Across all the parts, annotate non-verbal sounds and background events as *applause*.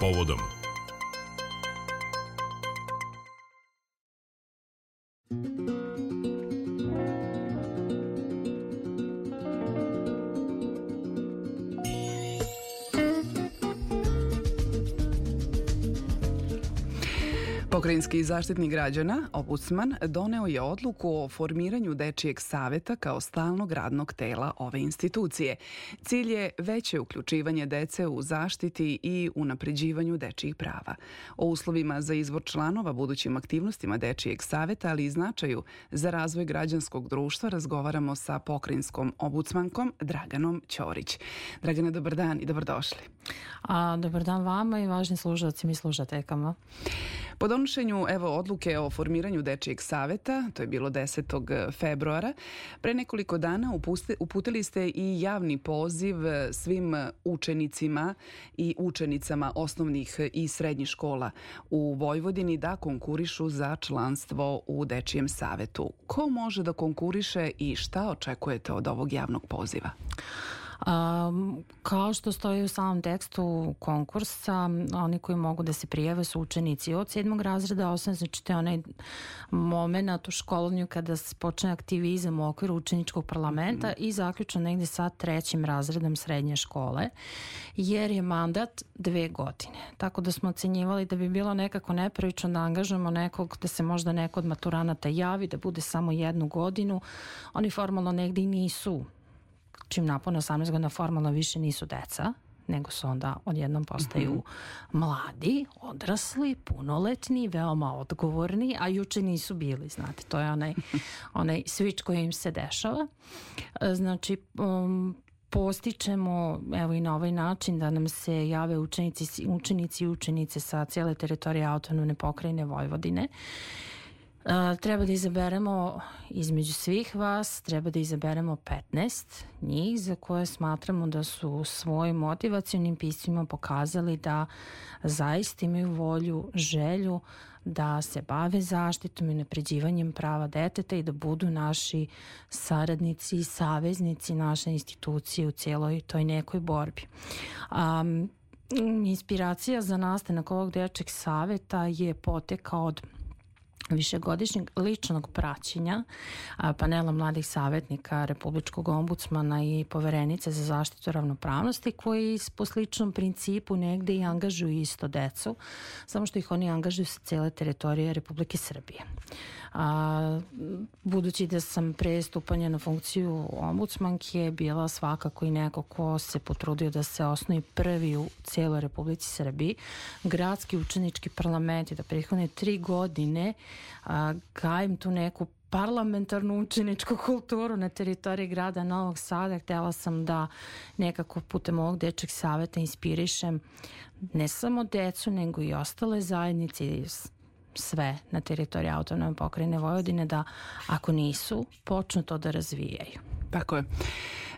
povodom. Pokrajinski zaštitnik građana, Obudsman, doneo je odluku o formiranju Dečijeg saveta kao stalnog radnog tela ove institucije. Cilj je veće uključivanje dece u zaštiti i unapređivanju dečijih prava. O uslovima za izvor članova budućim aktivnostima Dečijeg saveta, ali i značaju za razvoj građanskog društva razgovaramo sa pokrajinskom obudsmankom Draganom Ćorić. Dragana, dobar dan i dobrodošli. A, dobar dan vama i važni služavacima i služatekama. Po donošenju evo odluke o formiranju Dečijeg saveta, to je bilo 10. februara, pre nekoliko dana upuste, uputili ste i javni poziv svim učenicima i učenicama osnovnih i srednjih škola u Vojvodini da konkurišu za članstvo u Dečijem savetu. Ko može da konkuriše i šta očekujete od ovog javnog poziva? Um, kao što stoji u samom tekstu konkursa, oni koji mogu da se prijave su učenici od sedmog razreda osam, znači to je onaj moment u školovanju kada počne aktivizam u okviru učeničkog parlamenta mm. i zaključno negde sa trećim razredom srednje škole, jer je mandat dve godine. Tako da smo ocenjivali da bi bilo nekako nepravično da angažujemo nekog, da se možda neko od maturanata javi, da bude samo jednu godinu. Oni formalno negde i nisu čim napune 18 godina formalno više nisu deca, nego su onda odjednom postaju mm -hmm. mladi, odrasli, punoletni, veoma odgovorni, a juče nisu bili, znate, to je onaj, *laughs* onaj switch koji im se dešava. Znači, um, postičemo evo i na ovaj način da nam se jave učenici, učenici i učenice sa cijele teritorije autonomne pokrajine Vojvodine treba da izaberemo između svih vas, treba da izaberemo 15 njih za koje smatramo da su svojim motivacijonim pismima pokazali da zaista imaju volju, želju da se bave zaštitom i napređivanjem prava deteta i da budu naši saradnici i saveznici naše institucije u cijeloj toj nekoj borbi. Um, inspiracija za nastanak ovog dečeg saveta je potekao od višegodišnjeg ličnog praćenja panela mladih savjetnika Republičkog ombudsmana i poverenice za zaštitu ravnopravnosti koji po sličnom principu negde i angažuju isto decu, samo što ih oni angažuju sa cele teritorije Republike Srbije. A, budući da sam pre stupanja na funkciju ombudsmanke bila svakako i neko ko se potrudio da se osnovi prvi u cijeloj Republici Srbiji, gradski učenički parlament je da prethodne tri godine a, gajim tu neku parlamentarnu učeničku kulturu na teritoriji grada Novog Sada. Htela sam da nekako putem ovog dečeg saveta inspirišem ne samo decu, nego i ostale zajednice i sve na teritoriji autonome pokrajine Vojvodine da ako nisu, počnu to da razvijaju. Tako je.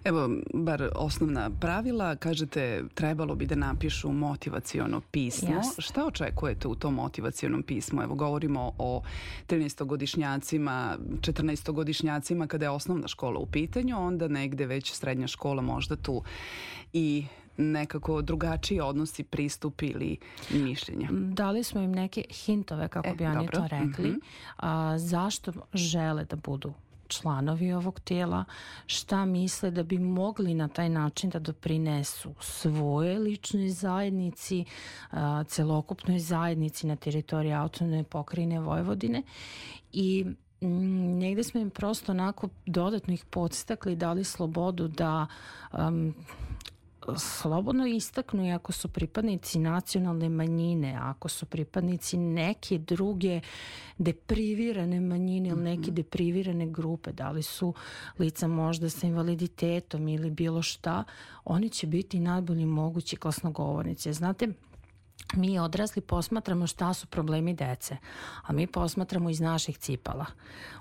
Evo, bar osnovna pravila, kažete trebalo bi da napišu motivaciono pismo. Jasne. Šta očekujete u tom motivacionom pismu? Evo, govorimo o 13-godišnjacima, 14-godišnjacima kada je osnovna škola u pitanju, onda negde već srednja škola možda tu i nekako drugačiji odnosi, pristup ili mišljenja. Dali smo im neke hintove, kako e, bi oni dobro. to rekli, mm -hmm. a, zašto žele da budu članovi ovog tijela, šta misle da bi mogli na taj način da doprinesu svoje ličnoj zajednici, celokupnoj zajednici na teritoriji autonome pokrajine Vojvodine i negde smo im prosto onako dodatno ih podstakli dali slobodu da um, slobodno istaknu i ako su pripadnici nacionalne manjine, ako su pripadnici neke druge deprivirane manjine ili neke mhm. deprivirane grupe, da li su lica možda sa invaliditetom ili bilo šta, oni će biti najbolji mogući glasnogovornici. Znate, mi odrasli posmatramo šta su problemi dece, a mi posmatramo iz naših cipala.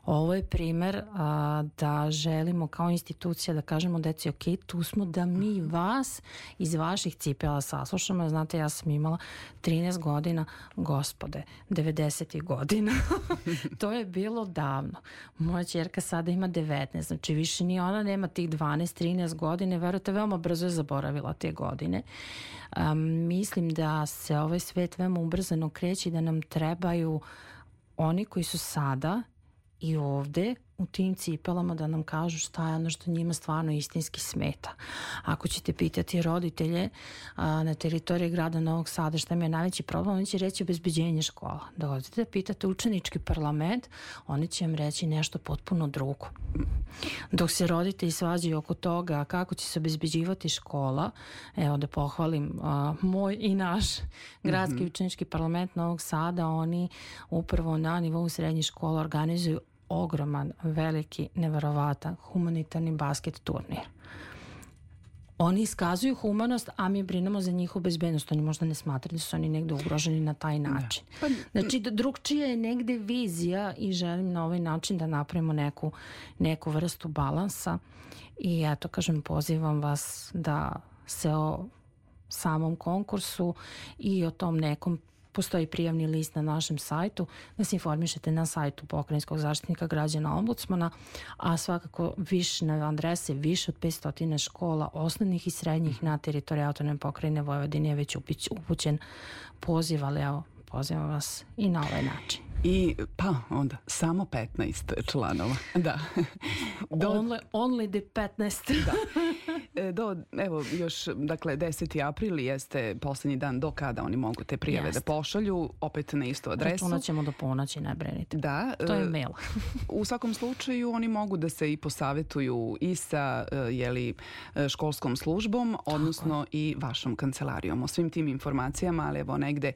Ovo je primer a, da želimo kao institucija da kažemo deci ok, tu smo da mi vas iz vaših cipela saslušamo. Znate, ja sam imala 13 godina, gospode, 90. godina. *laughs* to je bilo davno. Moja čerka sada ima 19, znači više ni ona nema tih 12-13 godine, verujte, veoma brzo je zaboravila te godine. Um, mislim da se ovaj svet veoma ubrzano kreće i da nam trebaju oni koji su sada i ovde u tim cipelama da nam kažu šta je ono što njima stvarno istinski smeta. Ako ćete pitati roditelje a, na teritoriji grada Novog Sada šta mi je najveći problem, oni će reći obezbeđenje škola. Da odete da pitate učenički parlament, oni će vam reći nešto potpuno drugo. Dok se roditelji svađaju oko toga kako će se obezbeđivati škola, evo da pohvalim a, moj i naš gradski mm -hmm. učenički parlament Novog Sada, oni upravo na nivou srednjih škola organizuju ogroman, veliki, neverovatan humanitarni basket turnir. Oni iskazuju humanost, a mi brinemo za njihovu bezbednost. Oni možda ne smatraju da su oni negde ugroženi na taj da. način. Da. Pa, znači, drugčija je negde vizija i želim na ovaj način da napravimo neku, neku vrstu balansa. I eto, kažem, pozivam vas da se o samom konkursu i o tom nekom Postoji prijavni list na našem sajtu, da se informišete na sajtu pokrajinskog zaštitnika građana ombudsmana, a svakako više na adrese više od 500 škola osnovnih i srednjih na teritoriji autonome pokrajine Vojvodine je već upućen poziv, ali evo, pozivam vas i na ovaj način. I pa onda samo 15 članova. *laughs* Da. Do, *laughs* only, only the 15. da. *laughs* E, do, evo, još, dakle, 10. april jeste poslednji dan do kada oni mogu te prijave Jest. da pošalju, opet na istu adresu. Računat ćemo do ponoći, ne brinite. Da. To je e, mail. u svakom slučaju oni mogu da se i posavetuju i sa e, jeli, školskom službom, odnosno Tako. i vašom kancelarijom o svim tim informacijama, ali evo negde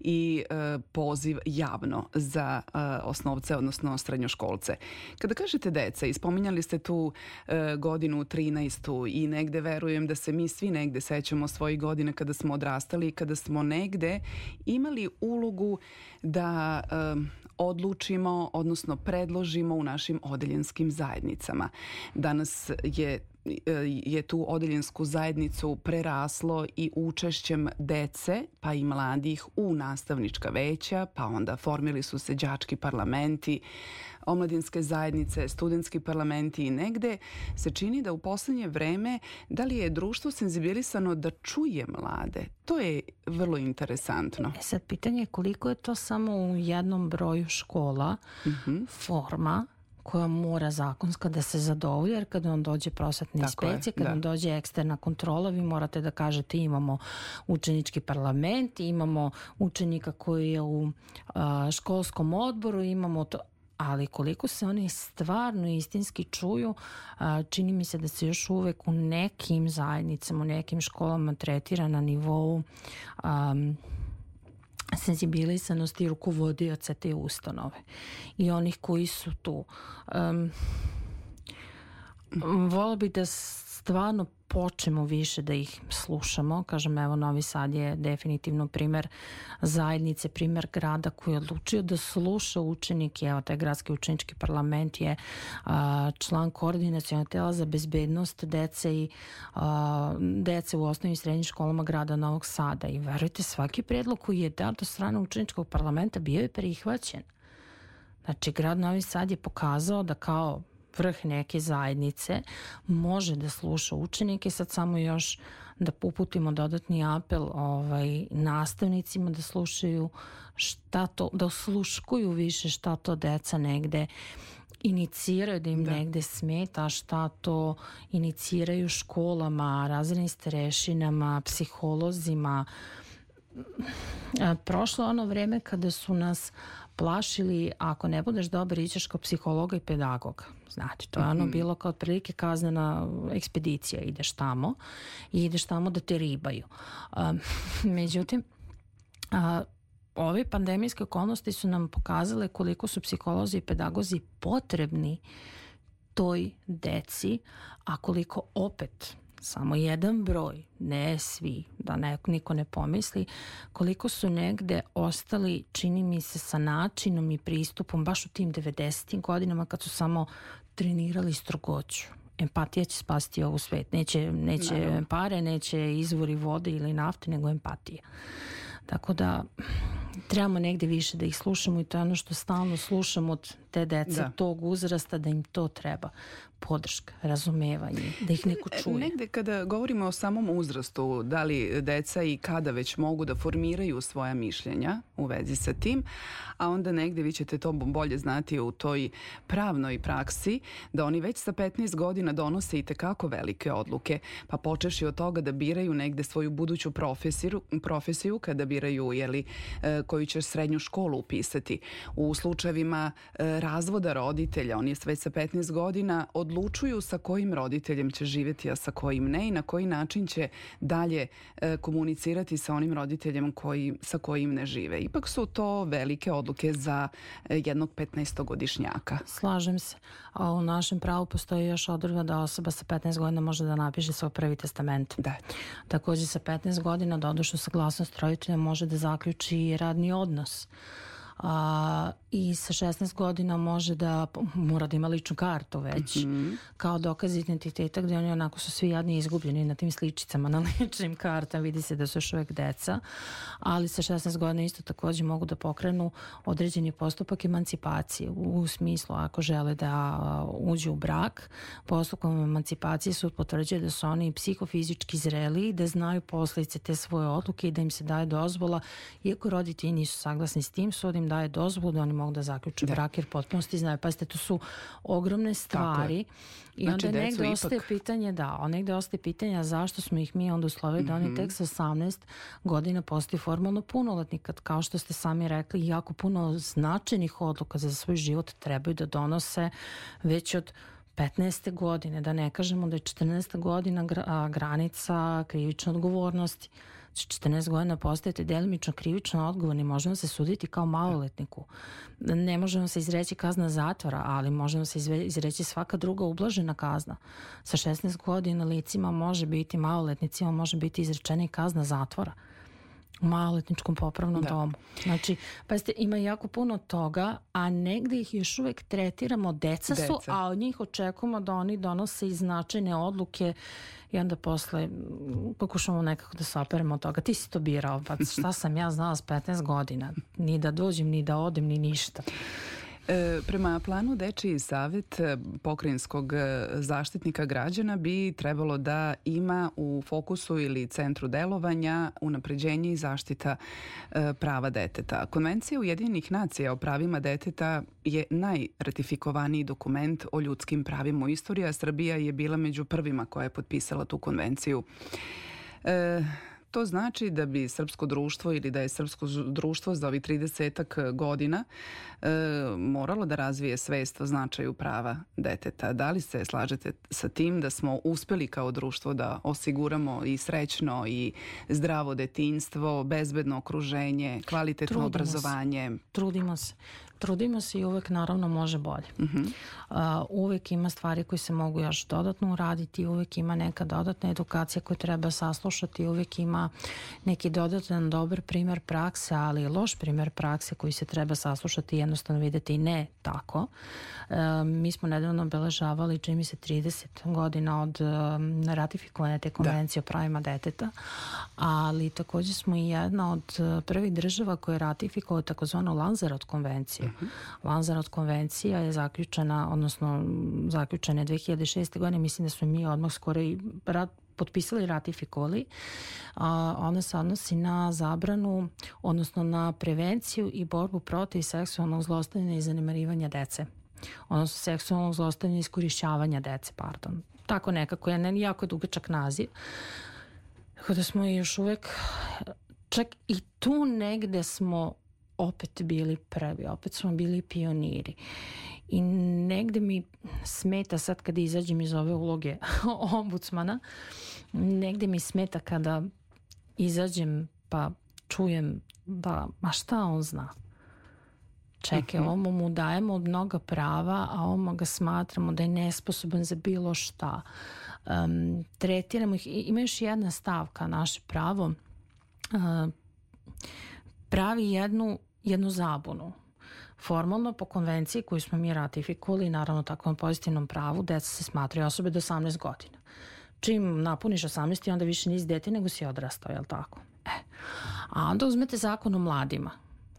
i poziv javno za uh, osnovce, odnosno srednjoškolce. Kada kažete deca, ispominjali ste tu uh, godinu 13. i negde verujem da se mi svi negde sećamo svojih godina kada smo odrastali i kada smo negde imali ulogu da uh, odlučimo, odnosno predložimo u našim odeljenskim zajednicama. Danas je je tu odeljensku zajednicu preraslo i učešćem dece pa i mladih u nastavnička veća, pa onda formili su se đački parlamenti, omladinske zajednice, studentski parlamenti i negde se čini da u poslednje vreme da li je društvo senzibilisano da čuje mlade. To je vrlo interesantno. E sad, pitanje je koliko je to samo u jednom broju škola mhm. -huh. forma koja mora zakonska da se zadovolje, jer kada vam dođe prosvetna inspekcija, kada da. dođe eksterna kontrola, vi morate da kažete imamo učenički parlament, imamo učenika koji je u a, školskom odboru, imamo to, ali koliko se oni stvarno istinski čuju, čini mi se da se još uvek u nekim zajednicama, u nekim školama tretira na nivou um, senzibilisanosti rukovodioca te ustanove i onih koji su tu. Um, Vola bi da stvarno počnemo više da ih slušamo. Kažem, evo, Novi Sad je definitivno primer zajednice, primer grada koji je odlučio da sluša učenike. Evo, taj gradski učenički parlament je a, član koordinacijalnog tela za bezbednost dece i a, dece u osnovnim i srednjim školama grada Novog Sada. I verujte, svaki predlog koji je dat od strane učeničkog parlamenta bio je prihvaćen. Znači, grad Novi Sad je pokazao da kao vrh neke zajednice može da sluša učenike. Sad samo još da uputimo dodatni apel ovaj, nastavnicima da slušaju šta to, da osluškuju više šta to deca negde iniciraju da im da. negde smeta, šta to iniciraju školama, razrednim starešinama, psiholozima. Prošlo ono vreme kada su nas plašili ako ne budeš dobar ićeš kod psihologa i pedagoga. Znači, to je ono mhm. bilo kao otprilike kaznena ekspedicija. Ideš tamo i ideš tamo da te ribaju. Um, *laughs* međutim, a, ove pandemijske okolnosti su nam pokazale koliko su psiholozi i pedagozi potrebni toj deci, a koliko opet samo jedan broj, ne svi, da ne, niko ne pomisli, koliko su negde ostali, čini mi se, sa načinom i pristupom baš u tim 90. godinama kad su samo trenirali strogoću empatija će spasti ovu svet. Neće, neće Naravno. pare, neće izvori vode ili nafte, nego empatija. Tako da trebamo negde više da ih slušamo i to je ono što stalno slušamo od te dece da. tog uzrasta da im to treba podrška, razumevanje, da ih neko e, čuje. Negde kada govorimo o samom uzrastu, da li deca i kada već mogu da formiraju svoja mišljenja u vezi sa tim, a onda negde vi ćete to bolje znati u toj pravnoj praksi, da oni već sa 15 godina donose i tekako velike odluke, pa počeši od toga da biraju negde svoju buduću profesiju, profesiju kada biraju jeli, e, koju će srednju školu upisati. U slučajevima e, razvoda roditelja, oni je već sa 15 godina odlučuju sa kojim roditeljem će živeti, a sa kojim ne i na koji način će dalje e, komunicirati sa onim roditeljem koji, sa kojim ne žive. Ipak su to velike odluke za e, jednog 15-godišnjaka. Slažem se. A u našem pravu postoji još odredba da osoba sa 15 godina može da napiše svoj prvi testament. Da. Takođe sa 15 godina da odušu saglasnost roditelja može da zaključi radni odnos a, i sa 16 godina može da mora da ima ličnu kartu već mm -hmm. kao dokaz identiteta gde oni onako su svi jadni izgubljeni na tim sličicama *laughs* na ličnim kartama vidi se da su još uvek deca ali sa 16 godina isto takođe mogu da pokrenu određeni postupak emancipacije u smislu ako žele da uđu u brak postupkom emancipacije su potvrđuje da su oni psihofizički zreli da znaju posledice te svoje odluke i da im se daje dozvola iako roditelji nisu saglasni s tim su da im daje dozvolu da oni mogu da zaključe da. brak jer potpunosti znaju. Pazite, to su ogromne stvari i znači, onda negde ostaje ipak... pitanje, da, on negde ostaje pitanja zašto smo ih mi onda uslovili mm -hmm. da oni mhm. tek sa 18 godina postaju formalno punoletni, kad kao što ste sami rekli, jako puno značajnih odluka za svoj život trebaju da donose već od 15. godine, da ne kažemo da je 14. godina granica krivične odgovornosti. 14 godina postajete delimično krivično odgovorni, možemo se suditi kao maloletniku. Ne možemo se izreći kazna zatvora, ali možemo se izreći svaka druga ublažena kazna. Sa 16 godina licima može biti maloletnicima, može biti izrečena i kazna zatvora u maloletničkom popravnom da. domu. Znači, pa ste, ima jako puno toga, a negde ih još uvek tretiramo, deca, deca. su, a od njih očekujemo da oni donose i značajne odluke i onda posle pokušamo nekako da se operemo od toga. Ti si to birao, pa šta sam ja znala s 15 godina? Ni da dođem, ni da odem, ni ništa. E, prema planu Dečiji savet e, pokrajinskog e, zaštitnika građana bi trebalo da ima u fokusu ili centru delovanja unapređenje i zaštita prava deteta. Konvencija Ujedinjenih nacija o pravima deteta je najratifikovaniji dokument o ljudskim pravima u istoriji, a Srbija je bila među prvima koja je potpisala tu konvenciju. E, To znači da bi srpsko društvo ili da je srpsko društvo za ovih 30 godina e, moralo da razvije svest o značaju prava deteta. Da li se slažete sa tim da smo uspeli kao društvo da osiguramo i srećno i zdravo detinstvo, bezbedno okruženje, kvalitetno Trudimo obrazovanje? Se. Trudimo se. Trudimo se i uvek naravno može bolje. Uh -huh. uh, uvek ima stvari koje se mogu još dodatno uraditi, uvek ima neka dodatna edukacija koju treba saslušati, uvek ima neki dodatan dobar primer prakse, ali i loš primer prakse koji se treba saslušati i jednostavno videti ne tako. Uh, mi smo nedavno obeležavali, čini se 30 godina od um, ratifikovane te konvencije da. o pravima deteta, ali takođe smo i jedna od uh, prvih država koja je ratifikovao takozvanu Lanzarot konvenciju Uh -huh. Lanzarot konvencija je zaključena, odnosno zaključena je 2006. godine, mislim da smo mi odmah skoro i rat, potpisali i ratifikovali. A, ona se odnosi na zabranu, odnosno na prevenciju i borbu protiv seksualnog zlostavljanja i zanemarivanja dece. Odnosno seksualnog zlostavljanja i iskorišćavanja dece, pardon. Tako nekako je, ne, jako je dugačak naziv. Tako da smo još uvek, čak i tu negde smo opet bili prvi, opet smo bili pioniri. I negde mi smeta sad kada izađem iz ove uloge *laughs* ombudsmana, negde mi smeta kada izađem pa čujem da, ma šta on zna? Čekaj, uh mhm. -huh. mu dajemo od mnoga prava, a ovo ga smatramo da je nesposoban za bilo šta. Um, tretiramo ih, ima još jedna stavka, naše pravo, uh, pravi jednu jednu zabunu. Formalno po konvenciji koju smo mi ratifikovali, naravno takvom pozitivnom pravu, deca se smatraju osobe do 18 godina. Čim napuniš 18 onda više nisi dete nego si odrastao, je li tako? E. A onda uzmete zakon o mladima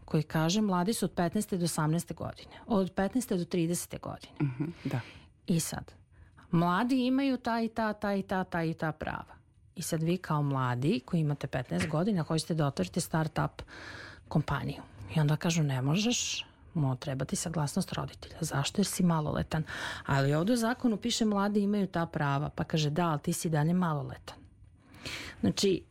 koji kaže mladi su od 15. do 18. godine, od 15. do 30. godine. Mhm, -huh, da. I sad, mladi imaju ta i ta, ta i ta, ta i ta prava. I sad vi kao mladi koji imate 15 godina hoćete da otvorite start-up kompaniju. I onda kažu ne možeš, mo treba ti saglasnost roditelja. Zašto? Jer si maloletan. Ali ovdje u zakonu piše mladi imaju ta prava. Pa kaže da, ali ti si dalje maloletan. Znači,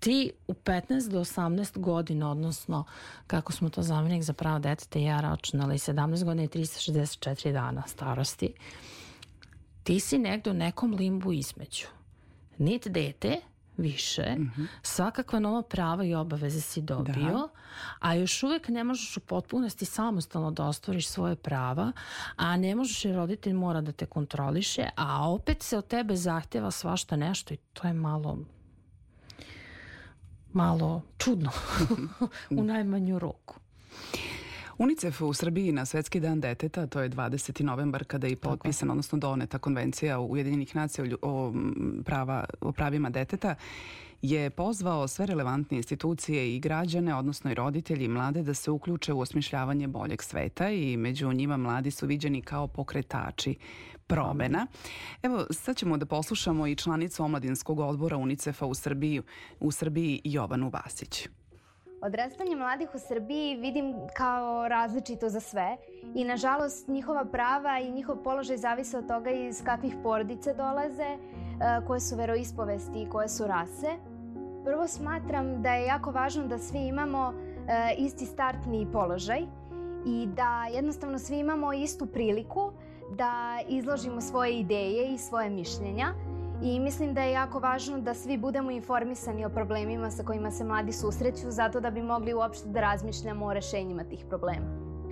ti u 15 do 18 godina, odnosno kako smo to zamenik za pravo deteta i ja računali, 17 godina i 364 dana starosti, ti si negde u nekom limbu između. Nit dete, više, mm -hmm. svakakva nova prava i obaveze si dobio, da. a još uvek ne možeš u potpunosti samostalno da ostvariš svoje prava, a ne možeš jer roditelj mora da te kontroliše, a opet se od tebe zahteva svašta nešto i to je malo malo čudno *laughs* u najmanju roku. UNICEF u Srbiji na Svetski dan deteta, to je 20. novembar kada je potpisana, odnosno doneta konvencija Ujedinjenih nacija o, prava, o pravima deteta, je pozvao sve relevantne institucije i građane, odnosno i roditelji i mlade da se uključe u osmišljavanje boljeg sveta i među njima mladi su viđeni kao pokretači promena. Evo, sad ćemo da poslušamo i članicu omladinskog odbora UNICEF-a u Srbiji, u Srbiji Jovanu Vasić. Odrastanje mladih u Srbiji vidim kao različito za sve i nažalost njihova prava i njihov položaj zavise od toga iz kakvih porodice dolaze, e, koje su veroispovesti i koje su rase. Prvo smatram da je jako važno da svi imamo e, isti startni položaj i da jednostavno svi imamo istu priliku da izložimo svoje ideje i svoje mišljenja i mislim da je jako važno da svi budemo informisani o problemima sa kojima se mladi susreću zato da bi mogli uopšte da razmišljamo o rešenjima tih problema.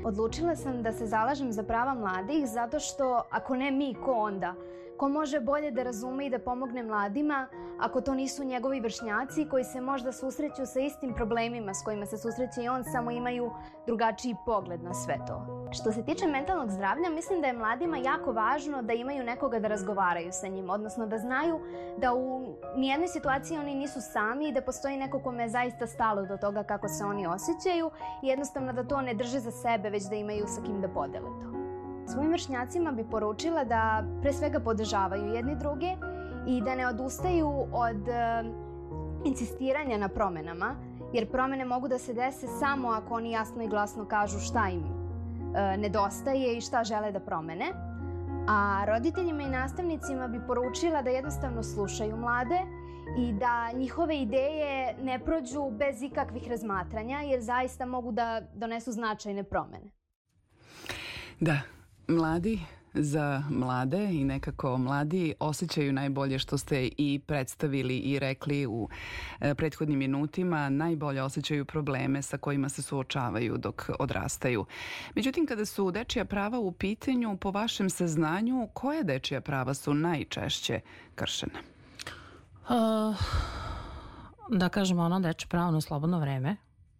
Odlučila sam da se zalažem za prava mladih zato što ako ne mi, ko onda? Ko može bolje da razume i da pomogne mladima ako to nisu njegovi vršnjaci koji se možda susreću sa istim problemima s kojima se susreće i on, samo imaju drugačiji pogled na sve to. Što se tiče mentalnog zdravlja, mislim da je mladima jako važno da imaju nekoga da razgovaraju sa njim, odnosno da znaju da u nijednoj situaciji oni nisu sami i da postoji neko kome je zaista stalo do toga kako se oni osjećaju i jednostavno da to ne drže za sebe, već da imaju sa kim da podele to. Svojim vršnjacima bi poručila da pre svega podržavaju jedni druge i da ne odustaju od uh, insistiranja na promenama, jer promene mogu da se dese samo ako oni jasno i glasno kažu šta im uh, nedostaje i šta žele da promene. A roditeljima i nastavnicima bi poručila da jednostavno slušaju mlade i da njihove ideje ne prođu bez ikakvih razmatranja, jer zaista mogu da donesu značajne promene. Da, mladi za mlade i nekako mladi osjećaju najbolje što ste i predstavili i rekli u e, prethodnim minutima, najbolje osjećaju probleme sa kojima se suočavaju dok odrastaju. Međutim, kada su dečija prava u pitanju, po vašem saznanju, koje dečija prava su najčešće kršene? Uh, da kažemo ono dečje pravo na slobodno vreme.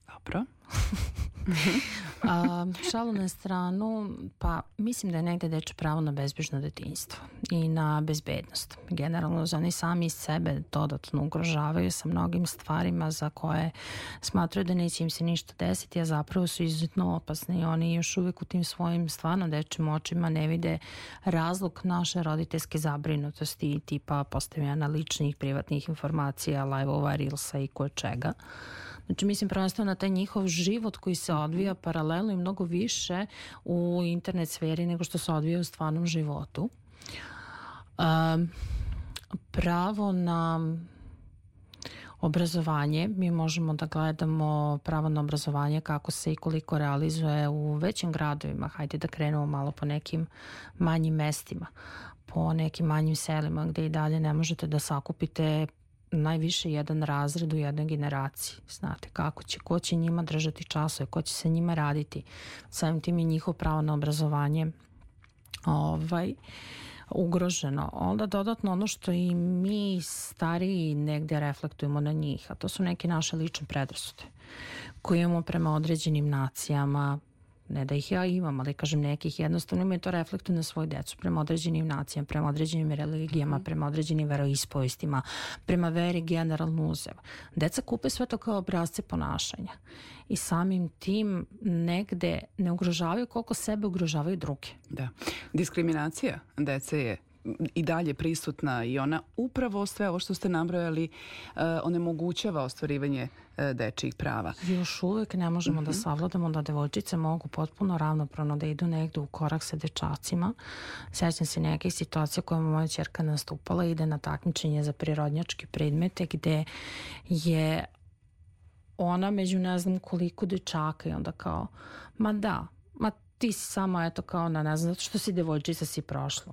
Dobro. *laughs* *laughs* A, šalu na stranu, pa mislim da je negde deče pravo na bezbežno detinjstvo i na bezbednost. Generalno, oni sami sebe dodatno ugrožavaju sa mnogim stvarima za koje smatraju da neće im se ništa desiti, a zapravo su izuzetno opasni i oni još uvek u tim svojim stvarno dečim očima ne vide razlog naše roditeljske zabrinutosti tipa postavljanja ličnih privatnih informacija, live-ova, reelsa i koje čega. Znači, mislim, prvenstveno na taj njihov život koji se odvija paralelno i mnogo više u internet sferi nego što se odvija u stvarnom životu. Um, pravo na obrazovanje, mi možemo da gledamo pravo na obrazovanje kako se i koliko realizuje u većim gradovima, hajde da krenemo malo po nekim manjim mestima, po nekim manjim selima gde i dalje ne možete da sakupite najviše jedan razred u jednoj generaciji. Znate kako će, ko će njima držati časove, ko će se njima raditi. Samim tim je njihov pravo na obrazovanje ovaj, ugroženo. Onda dodatno ono što i mi stariji negde reflektujemo na njih, a to su neke naše lične predrasude koje imamo prema određenim nacijama, ne da ih ja imam, ali kažem nekih jednostavno imaju to reflektu na svoju decu prema određenim nacijama, prema određenim religijama, mm prema određenim veroispovestima, prema veri generalno uzeva. Deca kupe sve to kao obrazce ponašanja i samim tim negde ne ugrožavaju koliko sebe ugrožavaju druge. Da. Diskriminacija dece je i dalje prisutna i ona upravo sve ovo što ste nabrojali uh, onemogućava ostvarivanje uh, dečijih prava. Još uvek ne možemo mm -hmm. da mhm. savladamo da devojčice mogu potpuno ravnopravno da idu negde u korak sa dečacima. Sećam se nekih situacija koje moja čerka nastupala, ide na takmičenje za prirodnjačke predmete gde je ona među ne znam koliko dečaka i onda kao, ma da, ma ti si samo eto kao na ne znam, zato što si devojčica si prošlo.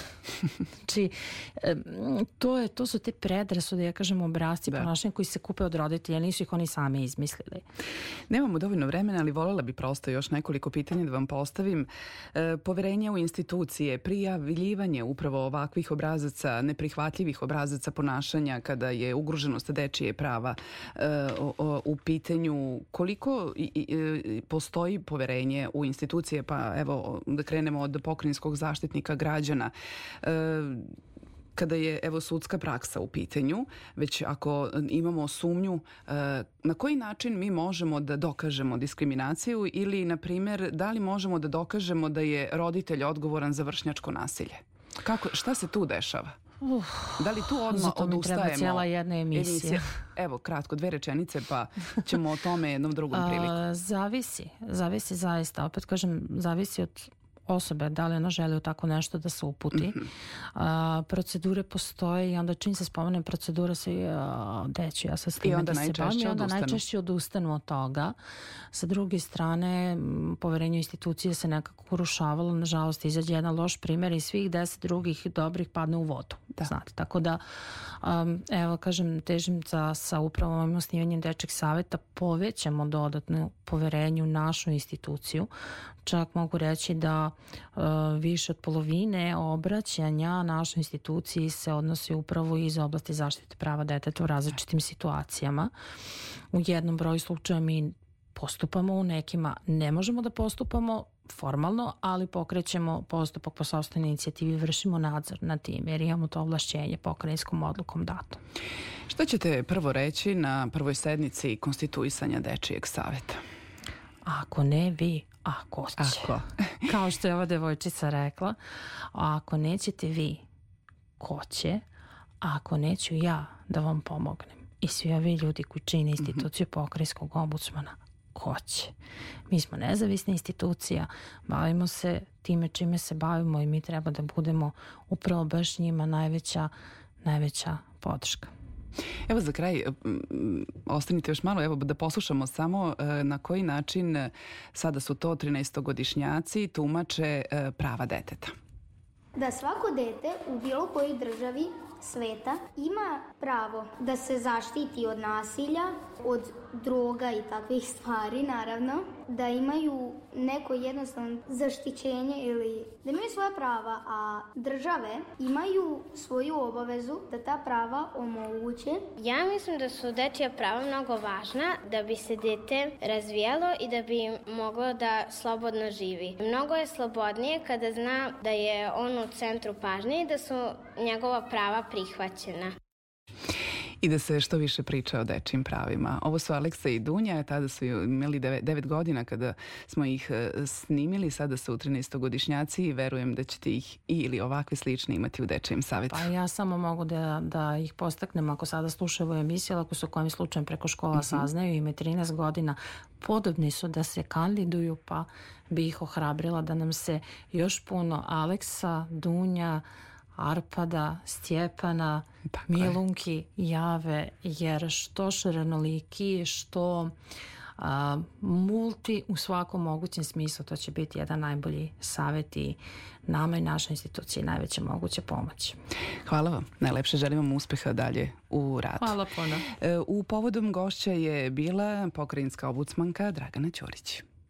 znači, to, je, to su te predrasude, ja kažem, obrazci da. ponašanja koji se kupe od roditelja, nisu ih oni sami izmislili. Nemamo dovoljno vremena, ali voljela bi prosto još nekoliko pitanja da vam postavim. E, poverenje u institucije, prijavljivanje upravo ovakvih obrazaca, neprihvatljivih obrazaca ponašanja kada je ugroženost dečije prava e, o, o, u pitanju, koliko i, i, e, postoji poverenje u institucije, pa evo da krenemo od pokrinjskog zaštitnika građana. E, kada je evo sudska praksa u pitanju, već ako imamo sumnju e, na koji način mi možemo da dokažemo diskriminaciju ili na primer da li možemo da dokažemo da je roditelj odgovoran za vršnjačko nasilje? Kako, šta se tu dešava? Uh, da li tu odmah Zato mi treba cijela jedna emisija. emisija. Evo, kratko, dve rečenice pa ćemo o tome jednom drugom priliku. *laughs* A, zavisi, zavisi zaista. Opet kažem, zavisi od osobe, da li ona želi u tako nešto da se uputi. Mm -hmm. a, procedure postoje i onda čim se spomene procedura se deći, ja sa s time da se bavim i onda odustanu. najčešće odustanu od toga. Sa druge strane, poverenje institucije se nekako urušavalo, nažalost izađe jedan loš primer i svih deset drugih dobrih padne u vodu. Da. Znate, tako da um, evo kažem, težim za, sa upravo ovim osnivanjem dečeg saveta povećamo dodatno poverenje u našu instituciju čak mogu reći da e, više od polovine obraćanja našoj instituciji se odnosi upravo iz oblasti zaštite prava deteta u različitim situacijama. U jednom broju slučaja mi postupamo, u nekima ne možemo da postupamo formalno, ali pokrećemo postupak po sobstvenoj inicijativi, vršimo nadzor na tim jer imamo to ovlašćenje pokrajinskom odlukom dato. Šta ćete prvo reći na prvoj sednici konstituisanja Dečijeg saveta? Ako ne vi, ako će. Ako. *laughs* Kao što je ova devojčica rekla, a ako nećete vi, ko će? A ako neću ja da vam pomognem i svi ovi ljudi koji čine mhm. instituciju pokrajskog ombudsmana, ko će? Mi smo nezavisna institucija, bavimo se time čime se bavimo i mi treba da budemo upravo baš njima najveća, najveća podrška. Evo za kraj, ostanite još malo, evo da poslušamo samo e, na koji način e, sada su to 13-godišnjaci tumače e, prava deteta. Da svako dete u bilo kojoj državi sveta ima pravo da se zaštiti od nasilja, od droga i takvih stvari, naravno, da imaju neko jednostavno zaštićenje ili da imaju svoja prava, a države imaju svoju obavezu da ta prava omoguće. Ja mislim da su dečija prava mnogo važna da bi se dete razvijalo i da bi moglo da slobodno živi. Mnogo je slobodnije kada zna da je on u centru pažnje i da su njegova prava prihvaćena i da se što više priča o dečim pravima. Ovo su Aleksa i Dunja, tada su imali 9 godina kada smo ih e, snimili, sada su u 13-godišnjaci i verujem da ćete ih ili ovakve slične imati u dečijem savjetu. Pa ja samo mogu da, da ih postaknem ako sada slušaju emisiju, ako su kojim slučajem preko škola mm -hmm. saznaju, imaju 13 godina, podobni su da se kandiduju, pa bi ih ohrabrila da nam se još puno Aleksa, Dunja, Arpada, Stjepana, Tako Milunki je. jave, jer što šarenoliki, što a, multi u svakom mogućem smislu, to će biti jedan najbolji savjet i nama i našoj instituciji najveća moguća pomoć. Hvala vam. Najlepše želim vam uspeha dalje u radu. Hvala puno. E, u povodom gošća je bila pokrajinska obucmanka Dragana Ćorić.